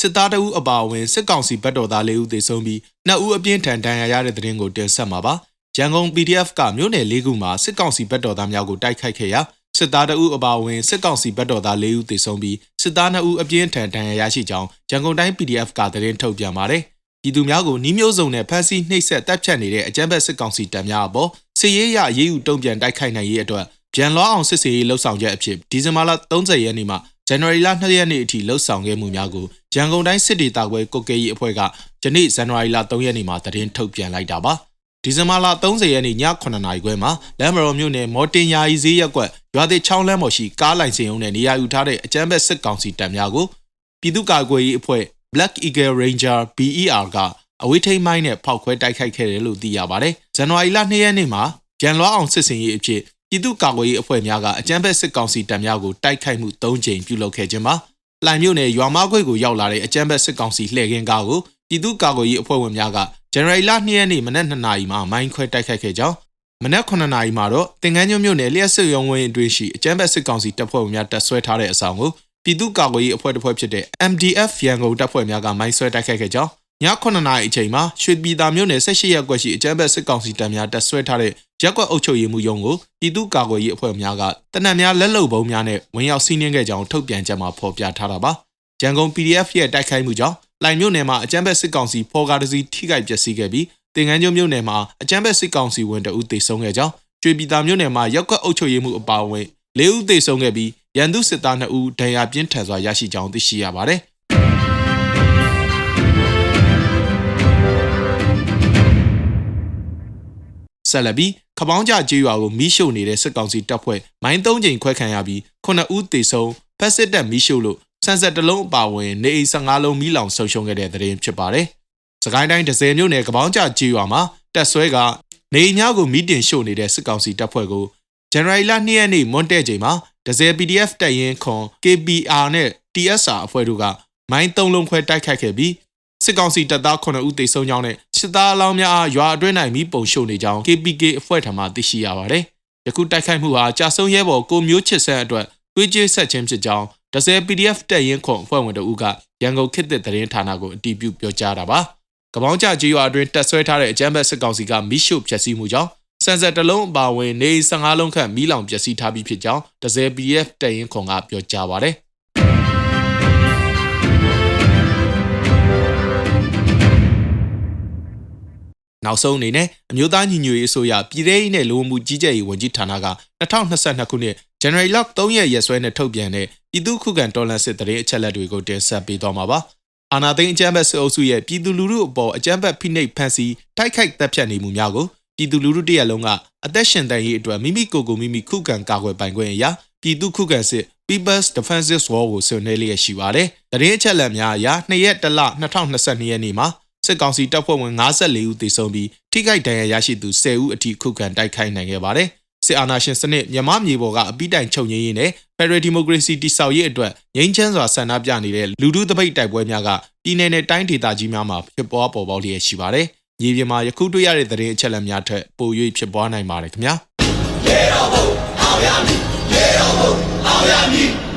စစ်သားတအုပ်အပါအဝင်စစ်ကောင်စီဘက်တော်သား၄ဦးသေဆုံးပြီးနှစ်ဦးအပြင်းထန်ဒဏ်ရာရတဲ့တဲ့တင်ကိုတင်ဆက်မှာပါ။ရန်ကုန် PDF ကမြို့နယ်၄ခုမှာစစ်ကောင်စီဘက်တော်သားများကိုတိုက်ခိုက်ခဲ့ရာစစ်သားတအုပ်အပါအဝင်စစ်ကောင်စီဘက်တော်သား၄ဦးသေဆုံးပြီးစစ်သား2ဦးအပြင်းထန်ဒဏ်ရာရရှိကြောင်းရန်ကုန်တိုင်း PDF ကသတင်းထုတ်ပြန်ပါတယ်။ပြည်သူများကိုနှီးမျိုးစုံနဲ့ဖမ်းဆီးနှိပ်စက်တပ်ဖြတ်နေတဲ့အကြမ်းဖက်စစ်ကောင်စီတပ်များအပေါ်စစ်ရေးရရေးယူတုံ့ပြန်တိုက်ခိုက်နိုင်ရေးအတွက်ပြန်လွှားအောင်စစ်ဆေးရေးလှုပ်ဆောင်ချက်အဖြစ်ဒီဇင်ဘာလ30ရက်နေ့မှာ ဇန်နဝါရီလ2ရက်နေ့အထိလှုပ်ဆောင်ခဲ့မှုများကိုရန်ကုန်တိုင်းစစ်ဒေသခွဲကုတ်ကဲရေးအဖွဲ့ကယနေ့ဇန်နဝါရီလ3ရက်နေ့မှာသတင်းထုတ်ပြန်လိုက်တာပါဒီဇင်ဘာလ30ရက်နေ့ည9:00နာရီခွဲမှာလမ်းမတော်မြို့နယ်မော်တင်ယာယီဈေးရက်ကွက်ရွာသေးချောင်းလမ်းပေါ်ရှိကားလိုင်စင်ုံနဲ့နေရာယူထားတဲ့အကြမ်းဖက်စစ်ကောင်စီတပ်များကိုပြည်သူ့ကာကွယ်ရေးအဖွဲ့ Black Eagle Ranger BER ကအဝေးထိန်မိုင်းနဲ့ဖောက်ခွဲတိုက်ခိုက်ခဲ့တယ်လို့သိရပါတယ်။ဇန်နဝါရီလ2ရက်နေ့မှာရန်လွှားအောင်စစ်စင်ရေးအဖြစ် ပြည်သူ့ကာကွယ်ရေးအဖွဲ့များကအကြမ်းဖက်စစ်ကောင်စီတပ်များကိုတိုက်ခိုက်မှု၃ကြိမ်ပြုလုပ်ခဲ့ခြင်းပါ။လှိုင်မြို့နယ်ရွာမခွေကိုရောက်လာတဲ့အကြမ်းဖက်စစ်ကောင်စီလှည့်ကင်းကားကိုပြည်သူ့ကာကွယ်ရေးအဖွဲ့ဝင်များကဇန်နဝါရီလ2ရက်နေ့မနက်2နာရီမှာမိုင်းခွဲတိုက်ခိုက်ခဲ့ကြောင်းမနက်9နာရီမှာတော့တင်ကန်းကျွန်းမြို့နယ်လျှက်စစ်ရုံးဝင်းအတွင်းရှိအကြမ်းဖက်စစ်ကောင်စီတပ်ဖွဲ့ဝင်များတပ်ဆွဲထားတဲ့အဆောင်ကိုပြည်သူ့ကာကွယ်ရေးအဖွဲ့တစ်ဖွဲ့ဖြစ်တဲ့ MDF ရန်ကုန်တပ်ဖွဲ့များကမိုင်းဆွဲတိုက်ခိုက်ခဲ့ကြောင်းည9နာရီအချိန်မှာရွှေပြည်သာမြို့နယ်18ရပ်ကွက်ရှိအကြမ်းဖက်စစ်ကောင်စီတပ်များတပ်ဆွဲထားတဲ့ ရက်ကွက်အုပ်ချုပ်ရေးမှူးရုံးကိုပြည်သူ့ကာကွယ်ရေးအဖွဲ့များကတနက်များလက်လုံပုံးများနဲ့ဝင်ရောက်စီးနင်းခဲ့ကြောင်းထုတ်ပြန်ချက်မှာဖော်ပြထားတာပါ။ရန်ကုန် PDF ရဲ့တိုက်ခိုက်မှုကြောင့်လိုင်မြို့နယ်မှာအကြမ်းဖက်စစ်ကောင်စီဖော်ကားတစီထိခိုက်ပျက်စီးခဲ့ပြီးတင်ငန်းကျွန်းမြို့နယ်မှာအကြမ်းဖက်စစ်ကောင်စီဝင်တအုပ်သေဆုံးခဲ့ကြောင်းကျွေပြည်သာမြို့နယ်မှာရက်ကွက်အုပ်ချုပ်ရေးမှုအပါအဝင်၄ဦးသေဆုံးခဲ့ပြီးရန်သူစစ်သား2ဦးဒဏ်ရာပြင်းထန်စွာရရှိကြောင်းသိရှိရပါတယ် ဆက်လက်ပြီးခပောင်းကြကြေးရွာကိုမီးရှို့နေတဲ့စစ်ကောင်စီတပ်ဖွဲ့မိုင်း၃ချိန်ခွဲခံရပြီး9ဦးသေဆုံးဖက်စစ်တပ်မီးရှို့လို့ဆန်ဆက်တလုံးအပါဝင်နေအိမ်15လုံးမီးလောင်ဆုံးရှုံးခဲ့တဲ့တဲ့ရင်ဖြစ်ပါတယ်။စကိုင်းတိုင်းဒဇယ်မြို့နယ်ကပောင်းကြကြေးရွာမှာတက်ဆွဲကနေအိမ်များကိုမီးတင်ရှို့နေတဲ့စစ်ကောင်စီတပ်ဖွဲ့ကိုဇန်နဝါရီလ2ရက်နေ့မွန်းတဲ့ချိန်မှာဒဇယ် PDF တပ်ရင်းခွန် KPR နဲ့ TSR အဖွဲ့တို့ကမိုင်း၃လုံးခွဲတိုက်ခိုက်ခဲ့ပြီး စစ်ကောင်စီတပ်သား9ဦးသေဆုံးကြောင်းနဲ့စစ်သားအလောင်းများအားရွာအတွင်း၌မိပုံရှို့နေကြောင်း KPK အဖွဲ့ထံမှသိရှိရပါတယ်။ယခုတိုက်ခိုက်မှုဟာကြာဆုံးရဲဘော်ကိုမျိုးချစ်ဆန်းအတွက်တွေးကြေးဆက်ခြင်းဖြစ်ကြောင်းဒဇယ် PDF တပ်ရင်းခွန်အဖွဲ့ဝင်တို့ကရန်ကုန်ခေတ်သစ်သတင်းဌာနကိုအတည်ပြုပြောကြားတာပါ။ကပောင်းကြကြေးရွာအတွင်းတက်ဆွဲထားတဲ့အကြမ်းဖက်စစ်ကောင်စီကမိရှုဖျက်ဆီးမှုကြောင့်စံဆက်တလုံးအပါဝင်နေ15လုံးခန့်မိလောင်ပျက်စီးထားပြီးဖြစ်ကြောင်းဒဇယ် PDF တပ်ရင်းခွန်ကပြောကြားပါတယ်။ နောက်ဆုံးအနေနဲ့အမျိုးသားညီညွတ်ရေးအစိုးရပြည်ထရေးနဲ့လူဝင်မှုကြီးကြပ်ရေးဝန်ကြီးဌာနက2022ခုနှစ်ဇန်နဝါရီလ3ရက်ရက်စွဲနဲ့ထုတ်ပြန်တဲ့ပြည်သူ့ခုခံတော်လှန်စစ်တရေအချက်လက်တွေကိုတင်ဆက်ပေးသွားမှာပါ။အာနာသိန်းအကြမ်းဖက်စစ်အုပ်စုရဲ့ပြည်သူလူထုအပေါ်အကြမ်းဖက်ဖိနှိပ်ဖန်ဆီးတိုက်ခိုက်တပ်ဖြတ်နေမှုများကိုပြည်သူလူထုတရက်လုံးကအသက်ရှင်တန်ရေးအတွက်မိမိကိုယ်ကိုမိမိခုခံကာကွယ်ပိုင်ခွင့်အရာပြည်သူခုခံစစ် People's Defensive War ကိုဆွေးနွေးလျက်ရှိပါတယ်။တရင်အချက်လက်များအရ2ရက်တလ2022ရက်နေ့မှာ စစ်ကောင်စီတပ်ဖွဲ့ဝင်54ဦးသေဆုံးပြီးထိခိုက်ဒဏ်ရာရရှိသူ10ဦးအထိခုခံတိုက်ခိုက်နိုင်ခဲ့ပါတယ်။စစ်အာဏာရှင်စနစ်မြန်မာမြေပေါ်ကအပိတိုင်ချုပ်ငြိမ်းရေးနဲ့ Federal Democracy တည်ဆောက်ရေးအတွက်ငြိမ်းချမ်းစွာဆန္ဒပြနေတဲ့လူထုတပိတ်တိုက်ပွဲများကပြည်내နဲ့တိုင်းဒေသကြီးများမှာဖြစ်ပွားပေါ်ပေါက်လျက်ရှိပါတယ်။မြေပြင်မှာယခုတွေ့ရတဲ့သတင်းအချက်အလက်များထက်ပို၍ဖြစ်ပွားနိုင်ပါတယ်ခင်ဗျာ။ရေတော်ဘုံအောင်ရမည်ရေတော်ဘုံအောင်ရမည်